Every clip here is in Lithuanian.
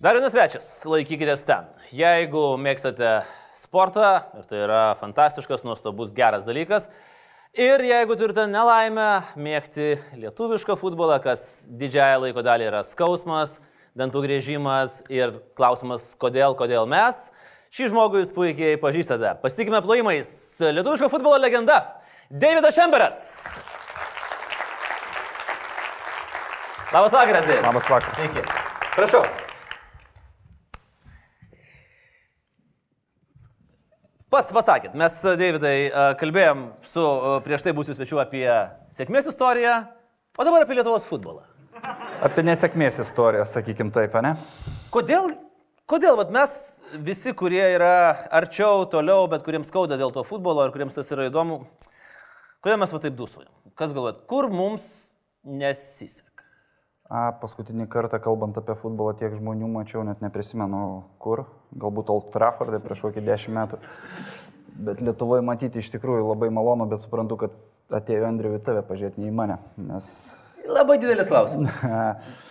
Dar vienas svečias, laikykitės ten. Jeigu mėgstate sportą, ir tai yra fantastiškas, nuostabus, geras dalykas, ir jeigu turite nelaimę mėgti lietuvišką futbolą, kas didžiąją laiko dalį yra skausmas, dantų grėžimas ir klausimas, kodėl, kodėl mes, šį žmogų jūs puikiai pažįstate. Pasitikime plojimais, lietuviško futbolo legenda, Davidas Šemberas. Labas vakaras, Deividai. Labas vakaras. Sveiki. Prašau. Pats pasakėt, mes, Davidai, e, kalbėjom su e, prieš tai būsiu svečiu apie sėkmės istoriją, o dabar apie Lietuvos futbolą. Apie nesėkmės istoriją, sakykim taip, ne? Kodėl, kodėl vat mes visi, kurie yra arčiau, toliau, bet kuriems skauda dėl to futbolo ir kuriems tas yra įdomu, kodėl mes va taip dusojam? Kas galvojat, kur mums nesiseka? A, paskutinį kartą kalbant apie futbolą tiek žmonių mačiau, net neprisimenu kur, galbūt Old Trafford'e prieš kokį dešimt metų. Bet Lietuvoje matyti iš tikrųjų labai malonu, bet suprantu, kad atėjo Andriu į tave pažiūrėti, ne į mane. Nes... Labai didelis klausimas.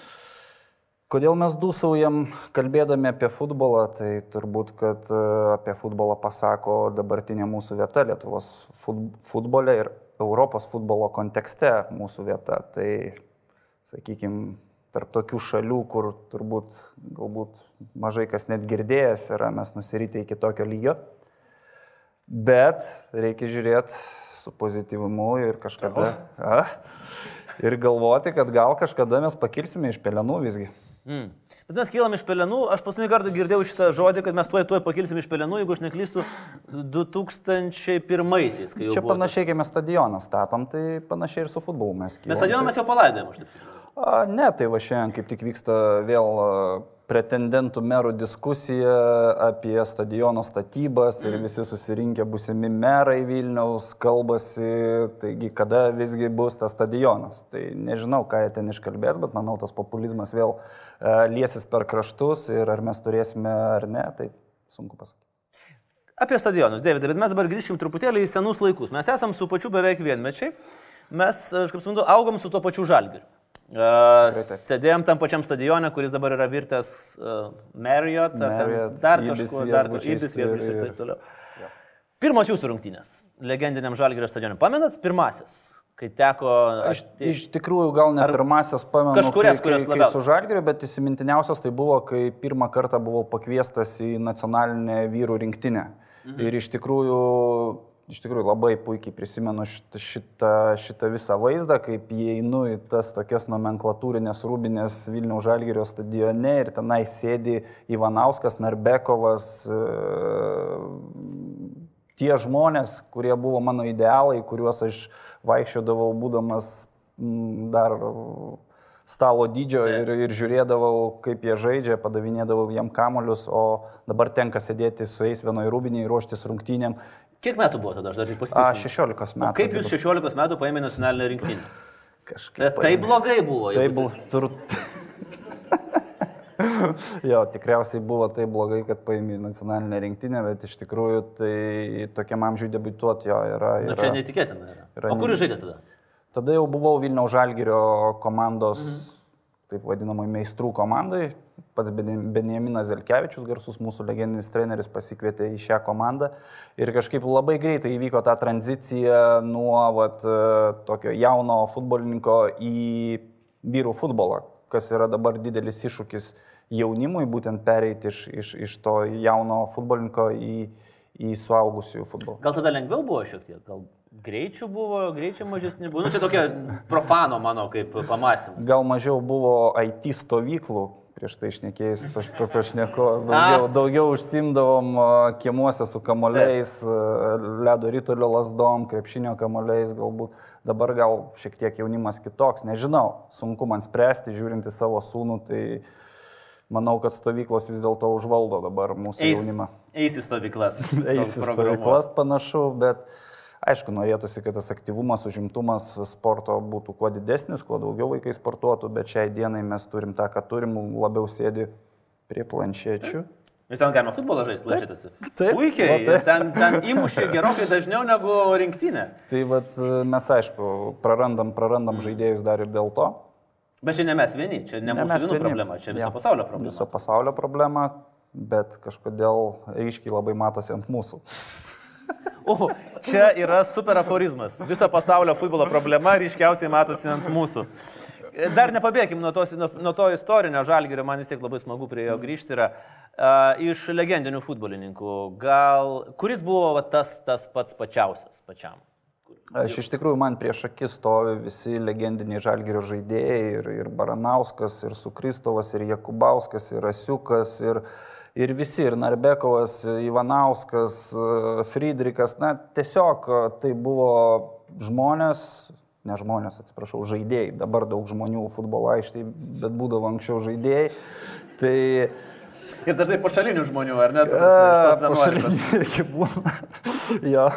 Kodėl mes dūsaujam kalbėdami apie futbolą, tai turbūt, kad e, apie futbolą pasako dabartinė mūsų vieta Lietuvos futbole ir Europos futbolo kontekste mūsų vieta. Tai sakykime, tarp tokių šalių, kur turbūt galbūt mažai kas net girdėjęs yra, mes nusirytę iki tokio lygio. Bet reikia žiūrėti su pozityvumu ir kažkada. A, ir galvoti, kad gal kažkada mes pakilsime iš pelenų visgi. Mm. Bet mes kylam iš pelenų, aš paskutinį kartą girdėjau šitą žodį, kad mes tuoj tuoj pakilsim iš pelenų, jeigu aš neklystu, 2001-aisiais. Čia panašiai, kai mes stadioną statom, tai panašiai ir su futbolu mes kylam. Mes stadioną mes jau palaidojame, aš taip. A, ne, tai va šiandien kaip tik vyksta vėl pretendentų merų diskusija apie stadiono statybas ir visi susirinkę busimi merai Vilniaus kalbasi, taigi kada visgi bus tas stadionas. Tai nežinau, ką jie ten iškalbės, bet manau, tas populizmas vėl liesis per kraštus ir ar mes turėsime ar ne, tai sunku pasakyti. Apie stadionus, Davidai, bet mes dabar grįžkim truputėlį į senus laikus. Mes esam su pačiu beveik vienmečiai, mes, aš kaip suprantu, augom su tuo pačiu žalgiriu. Uh, sėdėjom tam pačiam stadione, kuris dabar yra virtęs uh, Marriott, Marriott dar kažkur, dar Ibis viešbutis ir taip toliau. Ja. Pirmos jūsų rungtynės legendiniam Žalgirio stadione. Pamenat pirmasis, kai teko... Aš iš tikrųjų gal ne pirmasis pamenu. Kažkurias, kurios labiau. Kai su Žalgiriu, bet įsimintiniausias tai buvo, kai pirmą kartą buvau pakviestas į nacionalinę vyrų rinktinę. Mhm. Ir iš tikrųjų iš tikrųjų labai puikiai prisimenu šitą, šitą, šitą visą vaizdą, kaip įeinu į tas tokias nomenklatūrinės rūbinės Vilniaus Žalgirio stadione ir tenai sėdi Ivanauskas, Narbekovas, e, tie žmonės, kurie buvo mano idealai, kuriuos aš vaikščiodavau būdamas dar stalo dydžio ir, ir žiūrėdavau, kaip jie žaidžia, padavinėdavau jiem kamolius, o dabar tenka sėdėti su jais vienoje rūbinėje ruoštis rungtynėm Kiek metų buvo tada, aš dar tik pasitikiu? 16 metų. O kaip jūs 16 metų paėmė nacionalinę rinktinę? Kažkaip. Bet tai blogai buvo. Tai buvo tur... jo, tikriausiai buvo tai blogai, kad paėmė nacionalinę rinktinę, bet iš tikrųjų tai tokiam amžiui debituoti jo yra. yra Na čia neįtikėtina yra. yra. O kur jūs žaidėte tada? Tada jau buvau Vilniaus Žalgirio komandos, mhm. Taip vadinamai, meistrų komandai, pats Benjaminas Zelkevičius, garsus mūsų legendinis treneris, pasikvietė į šią komandą ir kažkaip labai greitai įvyko ta tranzicija nuo vat, tokio jauno futbolininko į vyrų futbolą, kas yra dabar didelis iššūkis jaunimui, būtent pereiti iš, iš, iš to jauno futbolininko į, į suaugusiųjų futbolą. Gal tada lengviau buvo šiek tiek? Gal greičių buvo, greičiau mažesni buvo? Nu, čia tokia profano mano kaip pamastymas. Gal mažiau buvo IT stovyklų, prieš tai išnekėjus pašnekovas, daugiau, daugiau užsimdavom kiemuose su kamoliais, ledo rytulio lasdom, krepšinio kamoliais, galbūt dabar gal šiek tiek jaunimas kitoks, nežinau, sunku man spręsti, žiūrinti savo sūnų, tai manau, kad stovyklos vis dėlto užvaldo dabar mūsų eis, jaunimą. Eis į stovyklas. Eis į stovyklas panašu, bet Aišku, norėtųsi, kad tas aktyvumas, užimtumas sporto būtų kuo didesnis, kuo daugiau vaikai sportuotų, bet šiai dienai mes turim tą, ką turim, labiau sėdi prie planšečių. Ir ten galima futbolą žaisti planšetėse. Taip. Puikiai. Va. Ten, ten įmušė gerokai dažniau negu rinktinė. Tai vat, mes aišku, prarandam, prarandam žaidėjus dar ir dėl to. Bet čia ne mes vieni, čia ne, ne mūsų vienų problema, čia viso ja. pasaulio problema. Viso pasaulio problema, bet kažkodėl ryškiai labai matosi ant mūsų. O, čia yra super aforizmas. Viso pasaulio futbolo problema ryškiausiai matosi ant mūsų. Dar nepabėgim nuo, tos, nuo, nuo to istorinio žalgerio, man vis tiek labai smagu prie jo grįžti. Yra uh, iš legendinių futbolininkų. Gal kuris buvo va, tas, tas pats pačiausias pačiam? Aš iš tikrųjų, man prieš akis stovi visi legendiniai žalgerio žaidėjai ir, ir Baranauskas, ir Sukristovas, ir Jakubauskas, ir Asiukas, ir, ir visi, ir Narbekovas, Ivanauskas, Friedrikas. Na, tiesiog tai buvo žmonės, ne žmonės, atsiprašau, žaidėjai. Dabar daug žmonių futbolo aikštėje, bet būdavo anksčiau žaidėjai. Tai Ir dažnai pašalinių žmonių, ar ne? Pašalinių irgi būna. jo.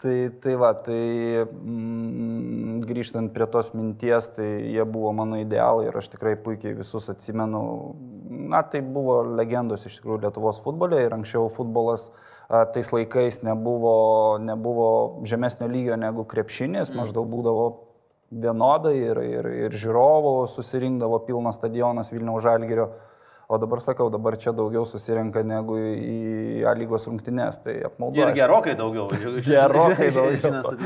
Tai, tai va, tai mm, grįžtant prie tos minties, tai jie buvo mano idealai ir aš tikrai puikiai visus atsimenu. Na, tai buvo legendos iš tikrųjų Lietuvos futbolė ir anksčiau futbolas tais laikais nebuvo, nebuvo žemesnio lygio negu krepšinis, mm. maždaug būdavo vienodai ir, ir, ir žiūrovų susirinkdavo pilnas stadionas Vilniaus Žalgirio O dabar sakau, dabar čia daugiau susirenka negu į A lygos rungtynes, tai apmaudu. Ir gerokai daugiau. gerokai daugiau.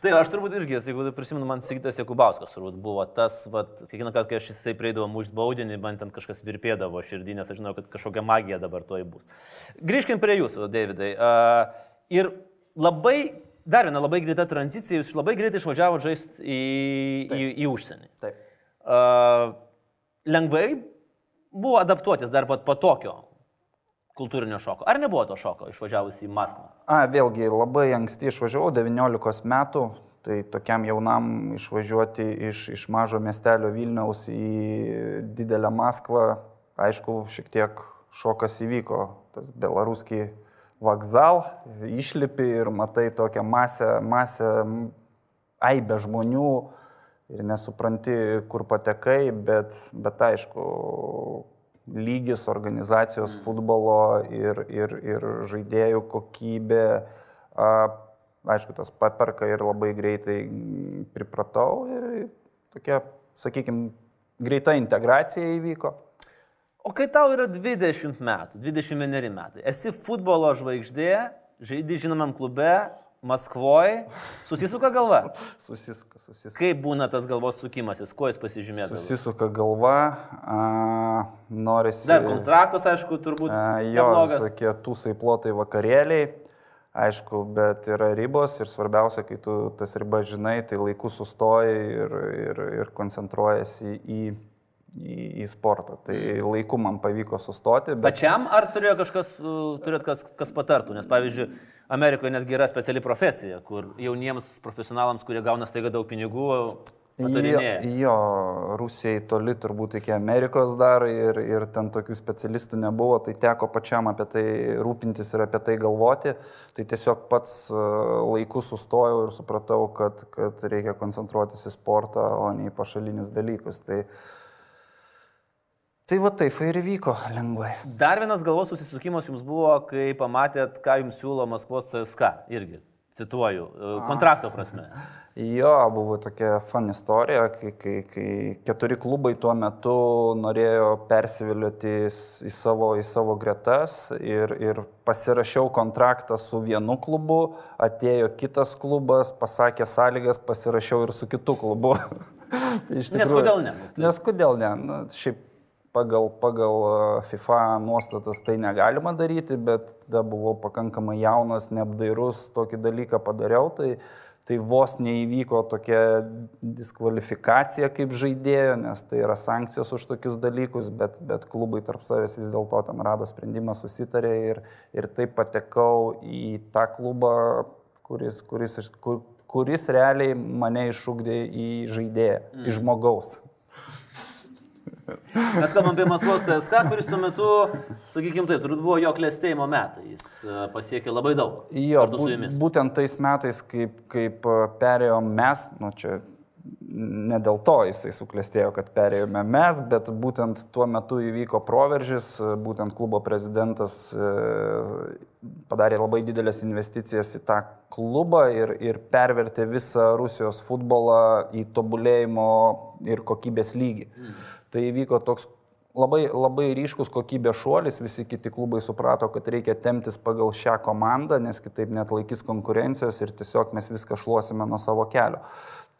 Tai aš turbūt irgi, jeigu prisimenu, man Sigitas Jakubauskas turbūt buvo tas, vat, kiekvieną kartą, kai aš jisai prieidavo mušti baudinį, man ten kažkas virpėdavo širdinės, aš žinau, kad kažkokia magija dabar toj bus. Grįžkim prie jūsų, Davidai. Uh, ir labai, dar viena labai greita tranzicija, jūs labai greitai išvažiavote žaisti į, Taip. į, į užsienį. Taip. Uh, lengvai buvo adaptuotis dar pat po tokio kultūrinio šoko. Ar nebuvo to šoko išvažiavus į Maskvą? A, vėlgi, labai anksti išvažiavau, 19 metų, tai tokiam jaunam išvažiuoti iš, iš mažo miestelio Vilniaus į didelę Maskvą, aišku, šiek tiek šokas įvyko. Tas belaruskiai vokzal, išlipi ir matai tokią masę, masę aibę žmonių, ir nesupranti, kur patekai, bet, bet aišku, lygis organizacijos mm. futbolo ir, ir, ir žaidėjų kokybė, a, aišku, tas paperka ir labai greitai pripratau ir tokia, sakykime, greita integracija įvyko. O kai tau yra 20 metų, 21 metai, esi futbolo žvaigždė, žaidži žinomam klube, Maskvoje susisuka galva. Susisuka, susisuka. Kaip būna tas galvos sukimasis, kuo jis pasižymėtų? Susisuka galva, a, norisi. Dar kontraktas, aišku, turbūt. A, jo, visokie tūsai plotai vakarėliai, aišku, bet yra ribos ir svarbiausia, kai tu tas ribas žinai, tai laiku sustoji ir, ir, ir koncentruojasi į į, į sportą. Tai laiku man pavyko sustoti. Bet... Pačiam ar turėjo kažkas, turėt kas, kas patartų? Nes pavyzdžiui, Amerikoje netgi yra speciali profesija, kur jauniems profesionalams, kurie gauna staiga daug pinigų, patarinėja. Jo, jo, Rusijai toli turbūt iki Amerikos dar ir, ir ten tokių specialistų nebuvo, tai teko pačiam apie tai rūpintis ir apie tai galvoti. Tai tiesiog pats e, laiku sustojau ir supratau, kad, kad reikia koncentruotis į sportą, o ne į pašalinius dalykus. Tai, uh, Tai va taip ir vyko lengvai. Dar vienas galvos susisukimas jums buvo, kai pamatėt, ką jums siūlo Maskvos CSK. Irgi, cituoju, e, kontrakto prasme. Jo, buvo tokia fan istorija, kai, kai, kai keturi klubai tuo metu norėjo persivilioti į savo, į savo gretas ir, ir pasirašiau kontraktą su vienu klubu, atėjo kitas klubas, pasakė sąlygas, pasirašiau ir su kitu klubu. Tai tikrųjų, nes kodėl ne? Nes kodėl ne? Na, šiaip pagal, pagal FIFA nuostatas tai negalima daryti, bet tada buvau pakankamai jaunas, neapdairus, tokį dalyką padariau, tai, tai vos neįvyko tokia diskvalifikacija kaip žaidėjo, nes tai yra sankcijos už tokius dalykus, bet, bet klubai tarp savęs vis dėlto ten rado sprendimą, susitarė ir, ir taip patekau į tą klubą, kuris, kuris, kur, kuris realiai mane išūkdė į žaidėją, mm. į žmogaus. Mes kalbam apie Maskvos CSK, kuris tuo metu, sakykime taip, turbūt buvo jo klėstėjimo metai. Jis e, pasiekė labai daug. Jo, būtent tais metais, kaip, kaip e, perėjom mes, nu čia ne dėl to jisai suklestėjo, kad perėjome mes, bet būtent tuo metu įvyko proveržis, būtent klubo prezidentas e, padarė labai didelės investicijas į tą klubą ir, ir pervertė visą Rusijos futbolą į tobulėjimo ir kokybės lygį. Mm. Tai įvyko toks labai, labai ryškus kokybės šuolis, visi kiti klubai suprato, kad reikia temtis pagal šią komandą, nes kitaip net laikys konkurencijos ir tiesiog mes viską šluosime nuo savo kelio.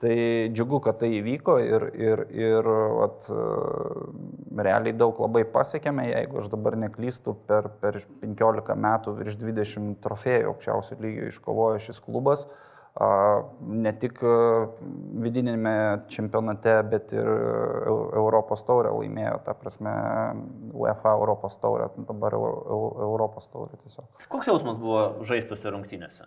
Tai džiugu, kad tai įvyko ir, ir, ir at, realiai daug labai pasiekėme, jeigu aš dabar neklystu, per, per 15 metų virš 20 trofėjų aukščiausio lygio iškovojo šis klubas. Ne tik vidinėme čempionate, bet ir Europos taurę laimėjo, ta prasme, UEFA Europos taurę, dabar Europos taurę tiesiog. Koks jausmas buvo žaistuose rungtynėse?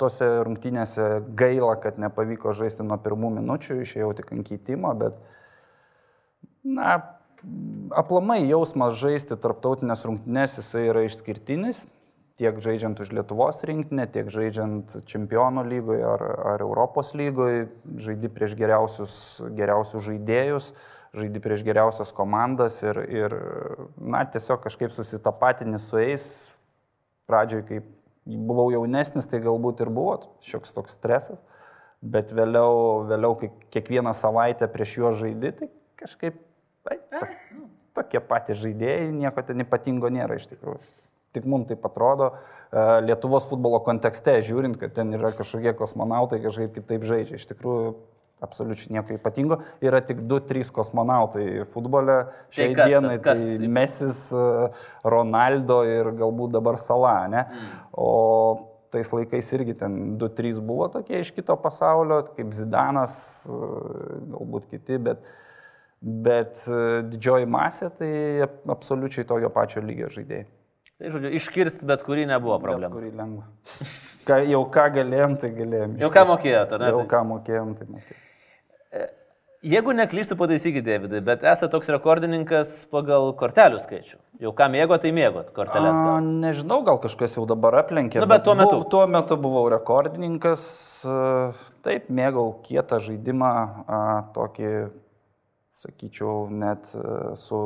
Tuose rungtynėse gaila, kad nepavyko žaisti nuo pirmų minučių, išėjau tik ant keitimo, bet, na, aplamai jausmas žaisti tarptautinės rungtynės jisai yra išskirtinis, tiek žaidžiant už Lietuvos rinktinę, tiek žaidžiant čempionų lygoje ar, ar Europos lygoje, žaidi prieš geriausius, geriausius žaidėjus, žaidi prieš geriausias komandas ir, ir na, tiesiog kažkaip susitapatini su jais, pradžioj kaip buvau jaunesnis, tai galbūt ir buvo šioks toks stresas, bet vėliau, vėliau kai kiekvieną savaitę prieš juos žaidži, tai kažkaip tai, to, tokie patys žaidėjai, nieko ten ypatingo nėra iš tikrųjų. Tik mums tai atrodo, e, Lietuvos futbolo kontekste, žiūrint, kad ten yra kažkokie kosmonautai, kažkaip kitaip žaidžia. Iš tikrųjų, absoliučiai nieko ypatingo. Yra tik 2-3 kosmonautai futbole. Šiai tai kas, dienai kas? tai Mesis, e, Ronaldo ir galbūt dabar Sala, ne? Mm. O tais laikais irgi ten 2-3 buvo tokie iš kito pasaulio, kaip Zidanas, e, galbūt kiti, bet, bet didžioji masė tai absoliučiai tokio pačio lygio žaidėjai. Tai žodžiu, iškirsti bet kurį nebuvo problemų. Bet kurį lengva. Ką, jau ką galėjom, tai galėjom. Iškirsti. Jau ką mokėjote, ne? Jau ką mokėjom, tai mokėjom. Jeigu neklystu, pataisykite, Davidai, bet esate toks rekordininkas pagal kortelių skaičių. Jau ką mėgo, tai mėgot kortelės. A, nežinau, gal kažkas jau dabar aplenkė. Nu, bet, bet tuo metu. Buv, tuo metu buvau rekordininkas, taip, mėgau kietą žaidimą, tokį, sakyčiau, net su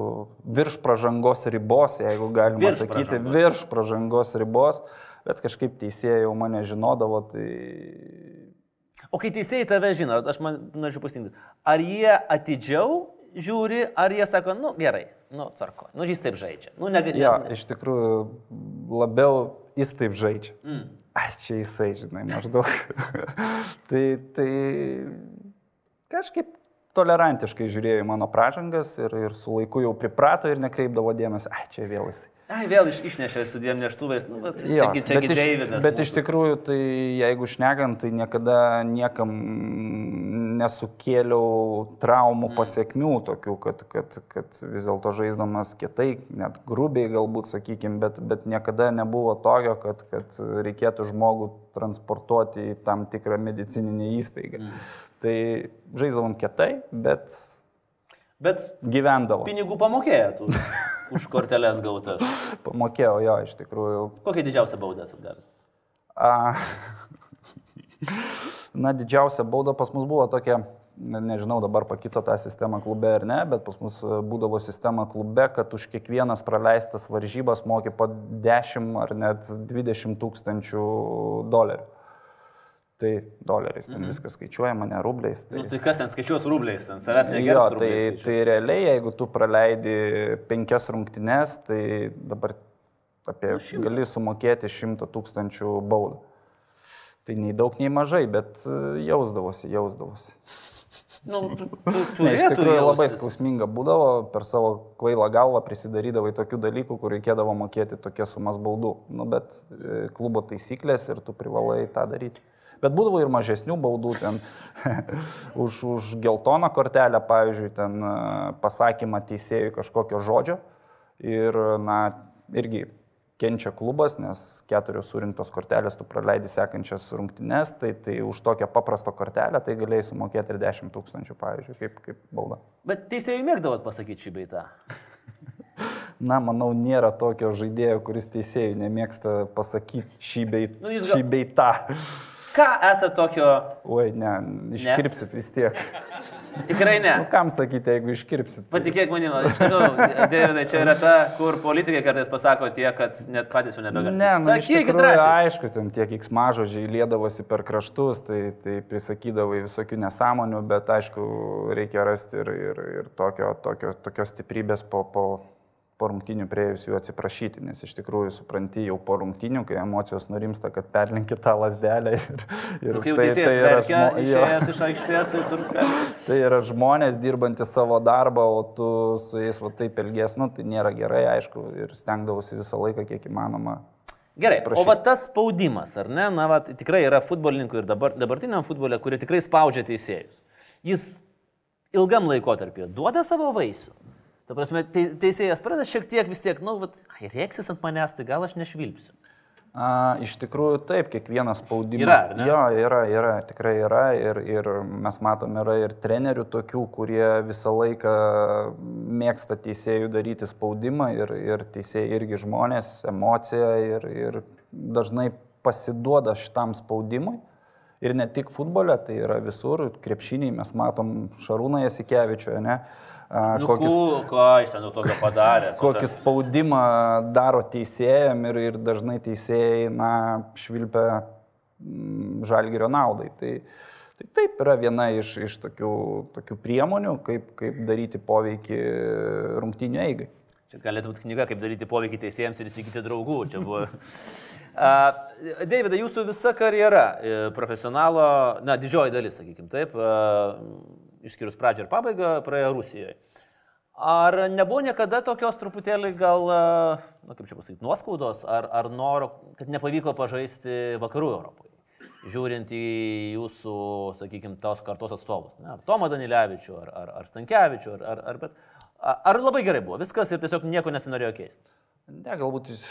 virš pažangos ribos, jeigu galima virš sakyti, pražangos. virš pažangos ribos, bet kažkaip teisėjai jau mane žinodavo, tai O kai teisėjai tave žino, aš man norėčiau pasitinkti, ar jie atidžiau žiūri, ar jie sako, nu gerai, nu tvarko, nu jis taip žaidžia. Nu, negali. Ja, iš tikrųjų, labiau jis taip žaidžia. Mm. Aš čia jisai, žinai, maždaug. tai, tai kažkaip tolerantiškai žiūrėjo į mano pražangas ir, ir su laiku jau priprato ir nekreipdavo dėmesio, ai čia vėl jisai. Ai, vėl iš, išnešė su dviem neštuvais, nu, bet jo, čiagi, čiagi bet Davidas. Bet mūsų. iš tikrųjų, tai jeigu šnekant, tai niekada niekam nesukėliau traumų mm. pasiekmių tokių, kad, kad, kad vis dėlto žaisdamas kietai, net grubiai galbūt, sakykime, bet, bet niekada nebuvo tokio, kad, kad reikėtų žmogų transportuoti į tam tikrą medicininę įstaigą. Mm. Tai žaisdavom kietai, bet Bet gyvendavo. Pinigų pamokėjai už korteles gautas. Pamokėjau jo, iš tikrųjų. Kokia didžiausia bauda sudavęs? Na, didžiausia bauda pas mus buvo tokia, nežinau, dabar pakito tą sistemą klube ar ne, bet pas mus būdavo sistema klube, kad už kiekvienas praleistas varžybas mokė po 10 ar net 20 tūkstančių dolerių. Tai doleriais, ten mhm. viskas skaičiuojama, ne rubliais. Tai... Nu, tai kas ten skaičiuos rubliais, ten savęs negerai. Tai, tai realiai, jeigu tu praleidi penkias rungtynes, tai dabar apie nu, gali sumokėti šimtą tūkstančių baudą. Tai nei daug, nei mažai, bet e, jausdavosi, jausdavosi. Nu, tu, tu, tu ne, iš tikrųjų jaustis. labai skausminga būdavo, per savo kvailą galvą prisidarydavai tokių dalykų, kur reikėdavo mokėti tokias sumas baudų. Nu, bet e, klubo taisyklės ir tu privalai tą daryti. Bet būdavo ir mažesnių baudų, ten už, už geltoną kortelę, pavyzdžiui, ten e, pasakymą teisėjui kažkokio žodžio. Ir, na, irgi kenčia klubas, nes keturios surinktos kortelės tu praleidi sekančias rungtynes, tai, tai už tokią paprastą kortelę tai galėjai sumokėti ir 10 tūkstančių, pavyzdžiui, kaip, kaip bauda. Bet teisėjui mėgdavot pasakyti šį beitą. Na, manau, nėra tokio žaidėjo, kuris teisėjui nemėgsta pasakyti šį beitą. Nu, gal... Ką esate tokio? Oi, ne, iškirpsit vis tiek. Tikrai ne. Nu, kam sakyti, jeigu iškirpsit? tai- Patikėk manim, iš tikrųjų, Davidai, čia yra ta, kur politikai kartais pasako tie, kad net patys jau nebegali. Ne, nu, sakykit drąsiai. aišku, ten tie kiksmažodžiai lėdavosi per kraštus, tai, tai prisakydavai visokių nesąmonių, bet aišku, reikia rasti ir, ir, ir tokio, tokio, tokios stiprybės po, po, po rungtinių prieėjus jų atsiprašyti, nes iš tikrųjų supranti jau po rungtinių, kai emocijos nurimsta, kad perlinki tą lasdelę ir, ir Nu, kai jau teisėjas yra verkia, žmo- išėjęs iš aikštės, tai turbūt. Tai yra žmonės dirbantys savo darbą, o tu su jais va taip elgies, nu tai nėra gerai, aišku, ir stengdavausi visą laiką, kiek įmanoma. Gerai, Atsiprašyk. o va tas spaudimas, ar ne, na, va, tikrai yra futbolininkų ir dabar, dabartiniam futbole, kurie tikrai spaudžia teisėjus. Jis ilgam laikotarpį duoda savo vaisių. Ta prasme, te, teisėjas pradeda šiek tiek vis tiek, nu, vat, ai, reiksis ant manęs, tai gal aš nešvilpsiu. A, iš tikrųjų taip, kiekvienas spaudimas. Yra, ne? Jo, yra, yra, tikrai yra ir, ir mes matom, yra ir trenerių tokių, kurie visą laiką mėgsta teisėjų daryti spaudimą ir, ir teisėjai irgi žmonės, emocija ir, ir dažnai pasiduoda šitam spaudimui. Ir ne tik futbole, tai yra visur, krepšiniai mes matom Šarūną Jasikevičių, ne? A, Nu, Kokius... Ką jis ten nu tokio padarė? su kokį spaudimą daro teisėjam ir, ir dažnai teisėjai, na, švilpia mm, žalgerio naudai. Tai, tai taip yra viena iš, iš tokių, tokių priemonių, kaip, kaip daryti poveikį rungtynių eigai. Čia galėtų būti knyga, kaip daryti poveikį teisėjams ir įsigyti draugų. Čia buvo. Davidai, jūsų visa karjera e, profesionalo, na, didžioji dalis, sakykime taip, uh, išskyrus pradžią ir pabaigą, praėjo Rusijoje. Ar nebuvo niekada tokios truputėlį gal, uh, na kaip čia pasakyti, nuoskaudos, ar, ar noro, kad nepavyko pažaisti vakarų Europoje? Žiūrint į jūsų, sakykime, tos kartos atstovus. Ne, ar Tomą Danilevičių, ar, ar, ar Stankievičių, ar, ar, ar, bet, ar labai gerai buvo viskas ir tiesiog nieko nesinorėjo keisti. Ne, galbūt jis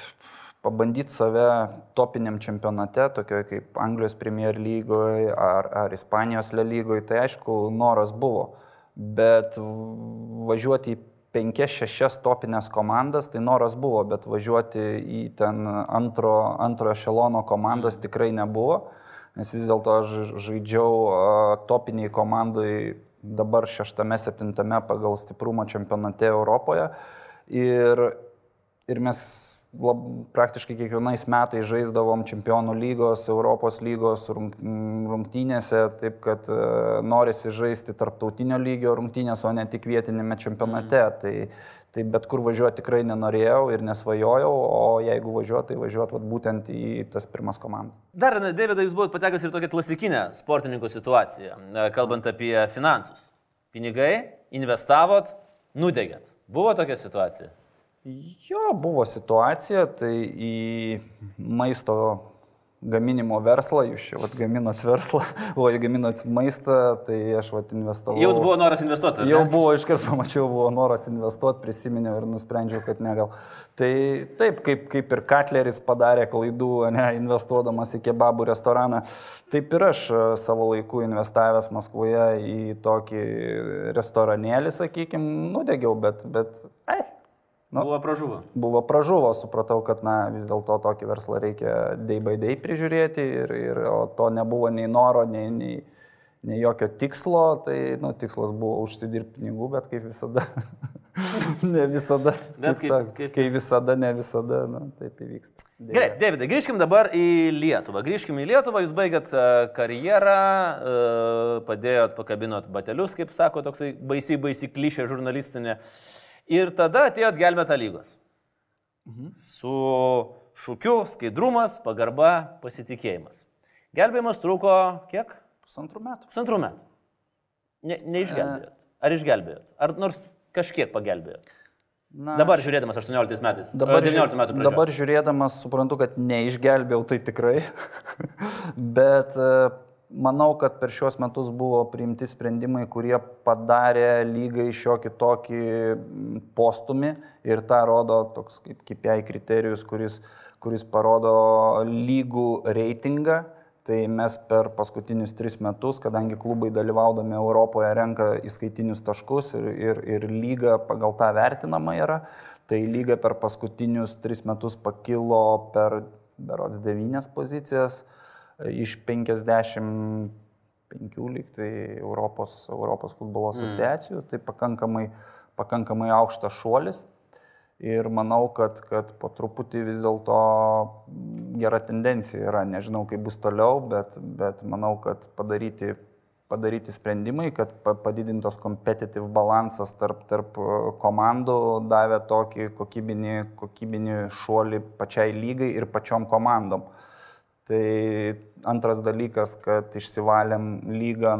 pabandyti save topiniam čempionate, tokioje kaip Anglijos Premier lygoje ar, ar Ispanijos lygoje, tai aišku, noras buvo. Bet važiuoti į 5-6 topinės komandas, tai noras buvo, bet važiuoti į ten antro, antro ešelono komandas tikrai nebuvo, nes vis dėlto aš žaidžiau topiniai komandai dabar šeštame, septintame pagal stiprumą čempionate Europoje. Ir, ir mes lab, praktiškai kiekvienais metais žaisdavom čempionų lygos, Europos lygos rung- rungtynėse, taip kad e, norisi žaisti tarptautinio lygio rungtynės, o ne tik vietinėme čempionate. Mm. Tai, tai bet kur važiuoti tikrai nenorėjau ir nesvajojau, o jeigu važiuoti, tai važiuoti vat, būtent į tas pirmas komandas. Dar, Davidai, jūs buvote patekęs ir tokią klasikinę sportininko situaciją, e, kalbant apie finansus. Pinigai, investavot, nudegėt. Buvo tokia situacija? Jo, buvo situacija, tai į maisto gaminimo verslą, jūs čia vat, gaminot verslą, o į gaminot maistą, tai aš vat, investavau. Jau buvo noras investuoti. ar ne? Jau buvo, iškart pamačiau, buvo noras investuoti, prisiminiau ir nusprendžiau, kad ne gal. Tai taip, kaip, kaip ir Katleris padarė klaidų, ne, investuodamas į kebabų restoraną, taip ir aš e, savo laiku investavęs Maskvoje į tokį restoranėlį, sakykime, nudegiau, bet, bet, ai, Nu. Buvo pražuvo. buvo pražuvo, supratau, kad na, vis dėlto tokį verslą reikia day by day prižiūrėti ir, ir o to nebuvo nei noro, nei, nei, nei jokio tikslo, tai nu, tikslas buvo užsidirbti pinigų, bet kaip visada, ne visada, kaip, kaip- kaip, kaip kai vis- visada, ne visada, na, taip įvyksta. Deja. Gerai, Davidai, grįžkim dabar į Lietuvą. Grįžkim į Lietuvą, jūs baigėt e, karjerą, e, padėjot, pakabinot batelius, kaip sako toksai baisiai, baisiai klišė žurnalistinė. Ir tada atėjot gelbėtą lygos. Mhm. Su šūkiu skaidrumas, pagarba, pasitikėjimas. Gelbėjimas truko kiek? Pusantrų metų. Pusantrų metų. Ne, neišgelbėjot. Ar išgelbėjot? Ar nors kažkiek pagelbėjot? Na, Dabar žiūrėdamas 18 metais. Dabar, e, 19 metų pradžioje. dabar žiūrėdamas suprantu, kad neišgelbėjau tai tikrai, bet e, manau, kad per šios metus buvo priimti sprendimai, kurie padarė lygai šiokį tokį postumį ir tą rodo toks kaip KPI kriterijus, kuris, kuris parodo lygų reitingą. Tai mes per paskutinius tris metus, kadangi klubai dalyvaudami Europoje renka įskaitinius taškus ir, ir, ir lyga pagal tą vertinama yra, tai lyga per paskutinius tris metus pakilo per berots devynias pozicijas. Iš 55 lyg tai Europos, Europos futbolo Mm. asociacijų, tai pakankamai, pakankamai aukštas šuolis. Ir manau, kad, kad po truputį vis dėlto gera tendencija yra. Nežinau, kaip bus toliau, bet, bet manau, kad padaryti, padaryti sprendimai, kad pa- padidintas competitive balansas tarp, tarp e, komandų davė tokį kokybinį, kokybinį šuolį pačiai lygai ir pačiom komandom. Tai antras dalykas, kad išsivalėm lygą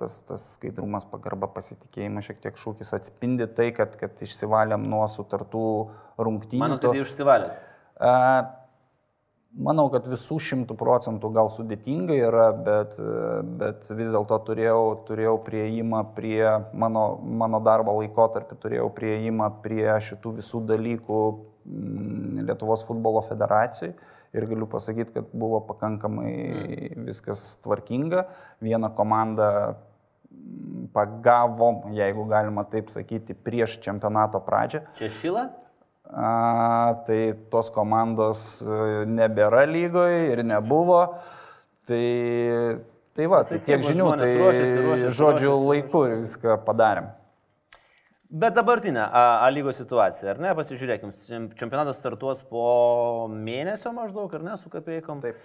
tas, tas skaidrumas, pagarba, pasitikėjimas, šiek tiek šūkis atspindi tai, kad, kad išsivalėm nuo sutartų rungtynių. Manau, kad jį užsivalėt. A, Manau, kad visų šimtų procentų gal sudėtinga yra, bet, bet vis dėlto turėjau, turėjau prieimą prie mano, mano darbo laikotarpį, turėjau prieimą prie šitų visų dalykų mm, Lietuvos futbolo federacijai ir galiu pasakyti, kad buvo pakankamai viskas tvarkinga. Vieną komandą mm, pagavom, jeigu galima taip sakyti, prieš čempionato pradžią. Čia šila? A, tai tos komandos e, nebėra lygoje ir nebuvo. Tai, tai va, tai Tai tiek žinių, tai ruošiasi, ruošiasi, žodžiu ruošiasi. laiku ir viską padarėm. Bet dabartinė A, A lygos situacija, ar ne? Pasižiūrėkim, čem- čempionatas startuos po mėnesio maždaug, ar ne, su kapeikom. Taip.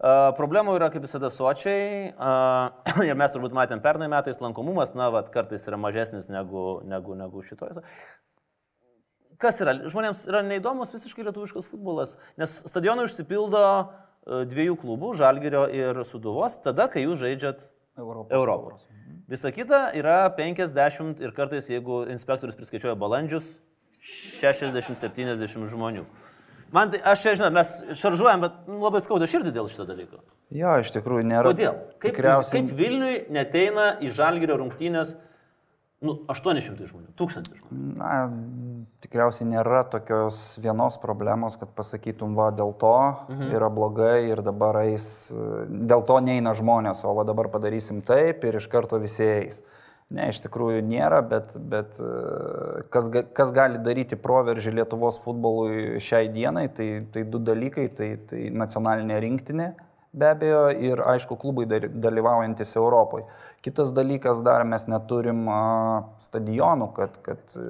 Uh, problemų yra kaip visada sočiai uh, ir mes turbūt matėm pernai metais lankomumas, na, vat, kartais yra mažesnis negu, negu, negu šitoje. Kas yra? Žmonėms yra neįdomus visiškai lietuviškas futbolas, nes stadionai užsipildo uh, dviejų klubų, Žalgirio ir Suduvos, tada, kai jūs žaidžiat Europos Europos. Visa kita yra 50 ir kartais, jeigu inspektorius priskaičiuoja balandžius, 60-70 žmonių. Man tai, aš čia žinau, mes šaržuojam, bet nu, labai skauda širdį dėl šito dalyko. Jo, iš tikrųjų nėra. Kodėl? Kaip, Tikriausiai. kaip Vilniui neteina į Žalgirio rungtynės nu, 800 žmonių, 1000 žmonių. Na, tikriausiai nėra tokios vienos problemos, kad pasakytum, va, dėl to mhm. yra blogai ir dabar eis, dėl to neina žmonės, o va dabar padarysim taip ir iš karto visi eis. Ne, iš tikrųjų nėra, bet, bet kas, kas gali daryti proveržį Lietuvos futbolui šiai dienai, tai, tai du dalykai, tai, tai nacionalinė rinktinė be abejo ir aišku klubai dar- dalyvaujantis Europoje. Kitas dalykas dar mes neturim stadionų, kad, kad e,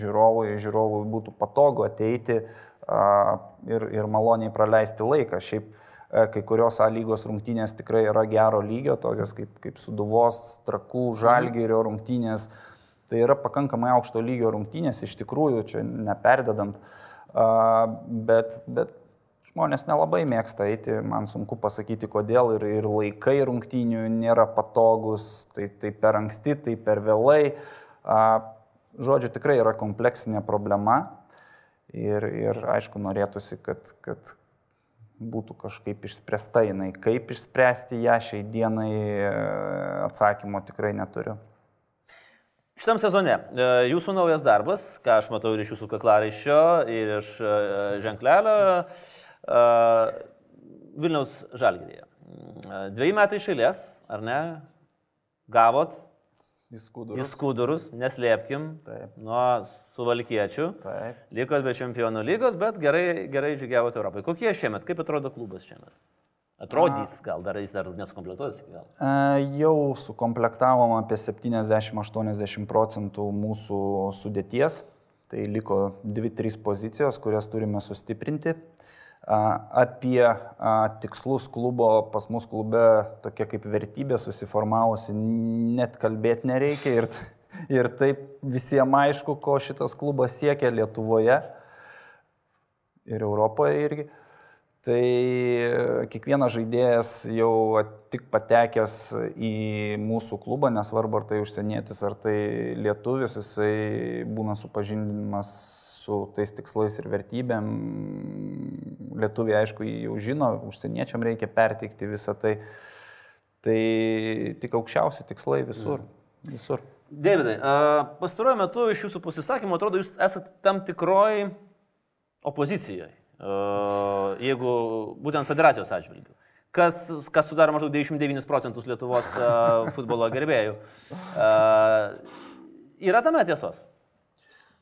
žiūrovui, žiūrovui būtų patogu ateiti ir, ir maloniai praleisti laiką. Šiaip e, kai kurios A lygos rungtynės tikrai yra gero lygio, tokios kaip, kaip Suduvos, Trakų, Žalgirio rungtynės. Tai yra pakankamai aukšto lygio rungtynės, iš tikrųjų, čia neperdedant. Bet, bet žmonės nelabai mėgsta eiti, man sunku pasakyti kodėl ir, ir laikai rungtynių nėra patogus, tai, tai per anksti, tai per vėlai. Žodžiu, tikrai yra kompleksinė problema ir, ir aišku, norėtųsi, kad, kad būtų kažkaip išspręsta jinai. Kaip išspręsti ją šiai dienai e, atsakymo tikrai neturiu. Šitam sezone e, jūsų naujas darbas, ką aš matau ir iš jūsų kaklaraiščio, ir iš e, ženklelio Vilniaus Žalgirėje. Dviejai metai išėlės, ar ne? Gavot Įskūdus. į skudurus, neslėpkim, Taip. nuo suvalkiečių. Taip. Likot be čempionų lygos, bet gerai, gerai žygiavote Europai. Kokie šiemet, kaip atrodo klubas šiemet? Atrodys, gal dar jis dar nesukompletuojas iki galo. E, Jau sukomplektavom apie 70-80 procentų mūsų sudėties. Tai liko 2-3 pozicijos, kurias turime sustiprinti. Apie tikslus klubo pas mus klube tokia kaip vertybė susiformavusi, net kalbėti nereikia ir, ir taip visiems aišku, ko šitas klubas siekia Lietuvoje ir Europoje irgi. Tai kiekvienas žaidėjas jau tik patekęs į mūsų klubą, nesvarbu ar tai užsienietis, ar tai lietuvis, jisai būna supažindinamas su tais tikslais ir vertybėm. Lietuviai, aišku, jį jau žino, užsieniečiam reikia perteikti visą tai. Tai tik aukščiausi tikslai visur. visur. Davidai, pastaruoju metu iš jūsų pasisakymų atrodo, jūs esate tam tikroj opozicijoje, jeigu būtent federacijos atžvilgių. Kas, kas sudaro maždaug 99 procentus Lietuvos futbolo gerbėjų. Yra tame tiesos?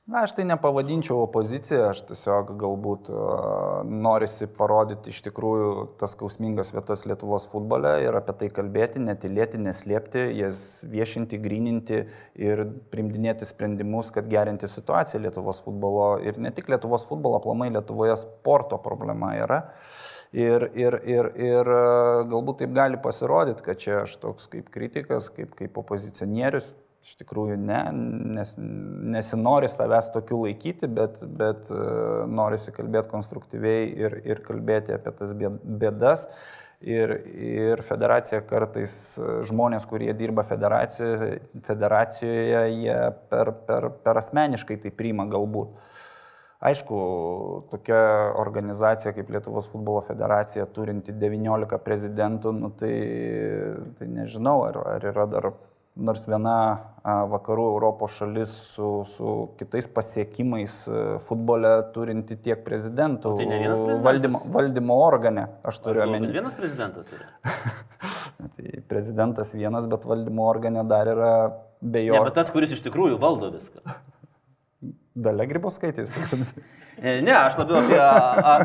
Na, aš tai nepavadinčiau opozicija, aš tiesiog galbūt uh, norisi parodyti iš tikrųjų tas skausmingas vietas Lietuvos futbole ir apie tai kalbėti, netilėti, neslėpti, jas viešinti, grininti ir primdinėti sprendimus, kad gerinti situaciją Lietuvos futbolo ir ne tik Lietuvos futbolo, aplamai Lietuvoje sporto problema yra. Ir, ir, ir, ir galbūt taip gali pasirodyti, kad čia aš toks kaip kritikas, kaip, kaip opozicionierius, Iš tikrųjų ne, nes, nesinori savęs tokių laikyti, bet, bet e, norisi kalbėti konstruktyviai ir, ir kalbėti apie tas bėdas. Ir, ir federacija kartais e, žmonės, kurie dirba federacijoje, federacijoje jie per, per, per asmeniškai tai priima galbūt. Aišku, tokia organizacija kaip Lietuvos futbolo federacija, turinti 19 prezidentų, nu, tai, tai nežinau, ar, ar yra dar nors viena vakarų Europos šalis su, su kitais pasiekimais futbole turinti tiek prezidentų. O tai ne vienas prezidentas. Valdymo, valdymo organe, aš turiu omeny. Vienas prezidentas yra. tai prezidentas vienas, bet valdymo organe dar yra be jo. Ne, bet tas, kuris iš tikrųjų valdo viską. Dalia Grybauskaitės. ne, aš labiau apie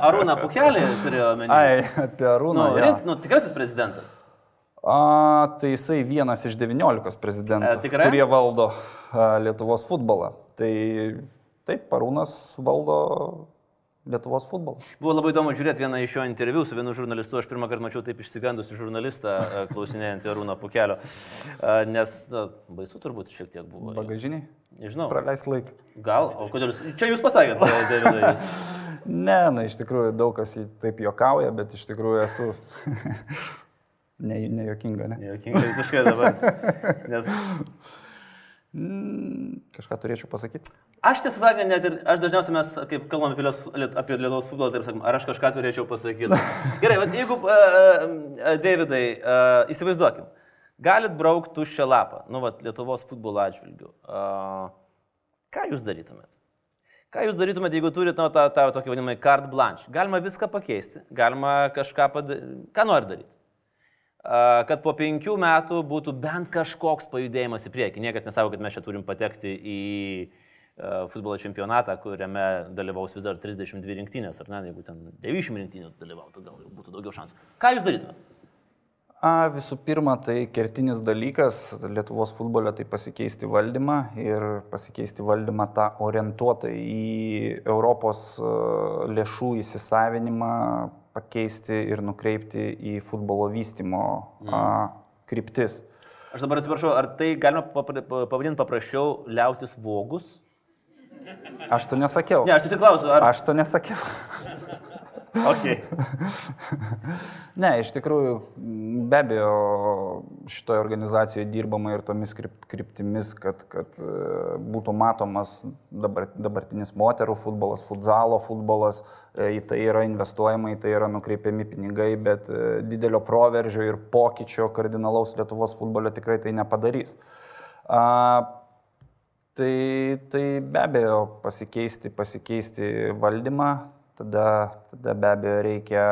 Arūną Pukelį turėjau omeny. Ai, apie Arūną. Nu, rink, nu, tikrasis prezidentas. A, tai jisai vienas iš 19 prezidentų, e, tikrai? kurie valdo a, Lietuvos futbolą. Tai taip, Parūnas valdo Lietuvos futbolą. Buvo labai įdomu žiūrėti vieną iš jo interviu su vienu žurnalistu. Aš pirmą kartą mačiau taip išsigandusi žurnalistą klausinėjant Arūno Pukelio. Nes na, baisu turbūt šiek tiek buvo. Bagažiniai? Nežinau. Praleis laiką. Gal, o kodėl jūs... Čia jūs pasakėte, Davidai. ne, na iš tikrųjų daug kas taip juokauja, bet iš tikrųjų esu Ne, nejuokinga, ne? Nejuokinga visiškai dabar. Nes... Mm, kažką turėčiau pasakyti. Aš tiesą sakant, net ir aš dažniausiai mes, kaip kalbame apie, apie Lietuvos futbolą, taip sakom, ar aš kažką turėčiau pasakyti. Gerai, bet jeigu, uh, uh, Davidai, uh, įsivaizduokim, galit braukti tuščią lapą, nu, vat, Lietuvos futbolo atžvilgių. Uh, ką jūs darytumėt? Ką jūs darytumėte, jeigu turite nu, tą, tą tokį vadinamą carte blanche? Galima viską pakeisti, galima kažką padaryti. Ką nori daryti? Kad po penkių metų būtų bent kažkoks pajudėjimas į priekį. Niekas nesako, kad mes čia turim patekti į futbolo čempionatą, kuriame dalyvaus vis dar 32 rinktinės, ar ne, jeigu ten 90 rinktynių dalyvautų, gal būtų daugiau šansų. Ką jūs darytumėte? A, visų pirma, tai kertinis dalykas Lietuvos futbole tai pasikeisti valdymą ir pasikeisti valdymą tą orientuotą į Europos lėšų įsisavinimą, pakeisti ir nukreipti į futbolo vystimo mm. a, kryptis. Aš dabar atsiprašau, ar tai galima pavadinti paprasčiau liautis vogus? Aš to nesakiau. Ne, aš tiesiog klausiu, ar... Aš to nesakiau. Okay. ne, iš tikrųjų, be abejo, šitoje organizacijoje dirbama ir tomis kryptimis, kad, kad e, būtų matomas dabar, dabartinis moterų futbolas, futzalo futbolas, e, į tai yra investuojama, į tai yra nukreipiami pinigai, bet e, didelio proveržio ir pokyčio kardinalaus Lietuvos futbole tikrai tai nepadarys. A, tai, tai be abejo pasikeisti, pasikeisti valdymą, tada, tada be abejo reikia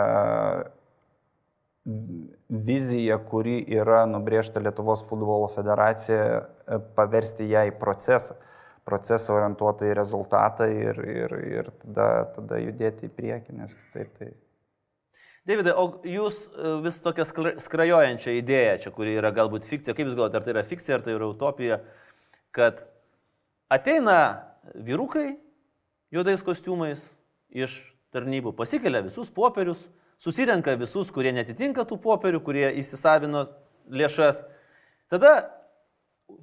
viziją, kuri yra nubriežta Lietuvos futbolo federacija, e, paversti ją į procesą. Procesą orientuotą į rezultatą ir, ir, ir tada, tada judėti į priekį, nes kitaip tai... Davidai, o jūs e, vis tokia skrajojančia idėja, čia, kuri yra galbūt fikcija, kaip jūs galvote, ar tai yra fikcija, ar tai yra utopija, kad ateina vyrukai juodais kostiumais iš tarnybų, pasikelia visus popierius, susirenka visus, kurie netitinka tų popierių, kurie įsisavino lėšas. Tada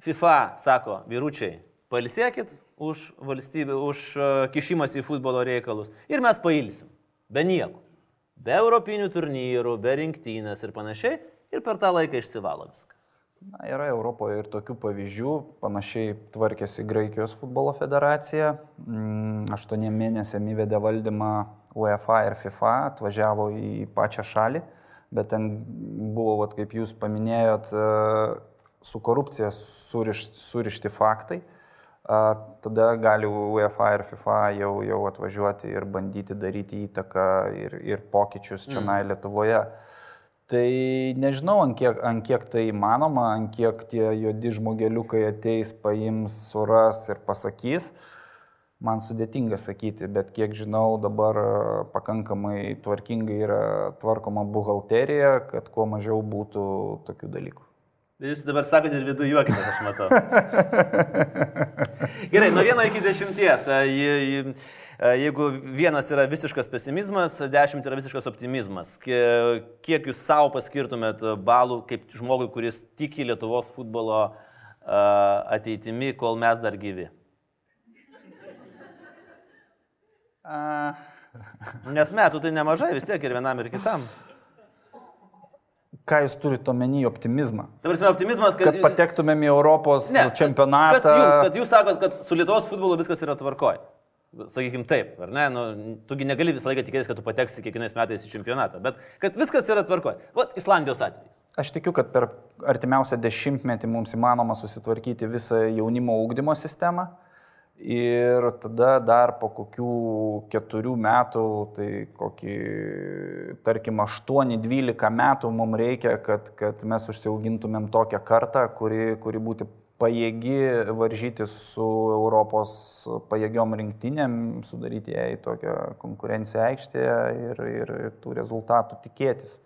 FIFA sako, vyručiai, pailsėkit už valstybę, už e, kišimas į futbolo reikalus ir mes pailsim. Be nieko. Be europinių turnyrų, be rinktynės ir panašiai. Ir per tą laiką išsivalo viską. Na, yra Europoje ir tokių pavyzdžių. Panašiai tvarkėsi Graikijos futbolo federacija. Mm, aštuoniem mėnesiam įvedė valdymą UEFA ir FIFA, atvažiavo į pačią šalį, bet ten buvo, vat, kaip jūs paminėjot, e, su korupcija surišti, surišti faktai. Tada gali UEFA ir FIFA jau, jau atvažiuoti ir bandyti daryti įtaką ir, ir pokyčius čia mm. Lietuvoje. Tai nežinau, ant kiek, ant kiek tai įmanoma, ant kiek tie juodi žmogeliukai ateis, paims, suras ir pasakys. Man sudėtinga sakyti, bet kiek žinau, dabar e, pakankamai tvarkingai yra tvarkoma buhalterija, kad kuo mažiau būtų tokių dalykų. Jūs dabar sakote ir viduje juokitės, aš matau. Gerai, nuo vieno iki dešimties. E, e, jeigu vienas yra visiškas pesimizmas, dešimt yra visiškas optimizmas. Kiek jūs savo paskirtumėt balų kaip žmogui, kuris tiki Lietuvos futbolo ateitimi, kol mes dar gyvi? A... Nes metų tai nemažai vis tiek ir vienam, ir kitam. Ką jūs turite omeny optimizmą? Tai prasme, optimizmas, kad... Kad patektumėm į Europos ne, čempionatą. Kas jums, kad jūs sakot, kad su Lietuvos futbolu viskas yra tvarkoj? Sakykim taip, ar ne? Nu, tugi negali visą laiką tikėtis, kad tu pateksi kiekvienais metais į čempionatą, bet kad viskas yra tvarkoj. Vat Islandijos atvejais. Aš tikiu, kad per artimiausią dešimtmetį mums įmanoma susitvarkyti visą jaunimo ūkdymo sistemą. Ir tada dar po kokių keturių metų, tai kokį, tarkim, 8-12 metų mums reikia, kad, kad mes užsiaugintumėm tokią kartą, kuri, kuri būtų pajėgi varžyti su Europos pajėgiom rinktinėm, sudaryti jai tokią konkurenciją aikštėje ir, ir, tų rezultatų tikėtis.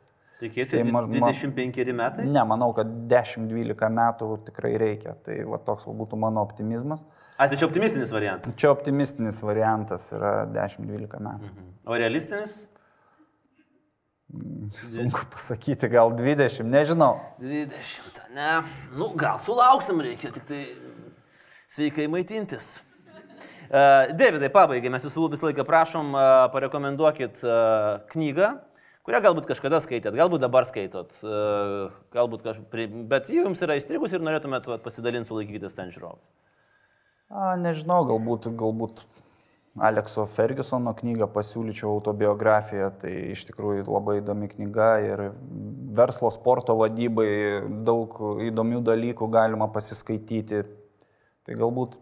Tikėti, tai man, 25 metai? Ne, manau, kad 10-12 metų tikrai reikia. Tai va, toks būtų mano optimizmas. A, tai čia optimistinis variantas? Čia optimistinis variantas yra 10-12 metų. Mhm. O realistinis? Mm, sunku pasakyti, gal 20, nežinau. 20, ne. Nu, gal sulauksim, reikia tik tai sveikai maitintis. Uh, Davidai, pabaigai, mes visų visą laiką prašom, uh, parekomenduokit uh, knygą, kurią galbūt kažkada skaitėt, galbūt dabar skaitot, galbūt kažkaip, bet jums yra įstrigus ir norėtumėt pasidalinti su laikytis ten žiūrovas. Nežinau, galbūt, galbūt Alekso Fergusono knygą pasiūlyčiau autobiografiją, tai iš tikrųjų labai įdomi knyga ir verslo sporto vadybai daug įdomių dalykų galima pasiskaityti. Tai galbūt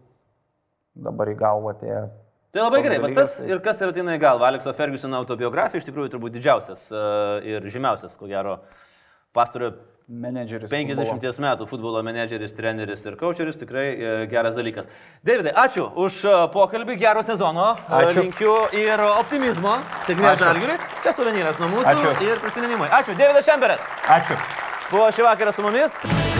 dabar į galvą atėjo Tai labai gerai, bet tas tai- ir kas yra ateina į galvą, Alekso Fergusono autobiografija iš tikrųjų turbūt didžiausias uh, ir žymiausias, ko gero, pastarojo menedžeris. 50 futbolo. metų futbolo menedžeris, treneris ir coacheris, tikrai uh, geras dalykas. Davidai, ačiū už uh, pokalbį, gero sezono, ačiū. linkiu ir optimizmo, sėkmės Žalgiriui, čia suvenyras nuo mūsų ačiū. ir prisiminimai. Ačiū, Davidas Šemberas. Ačiū. Buvo šį vakarą su mumis.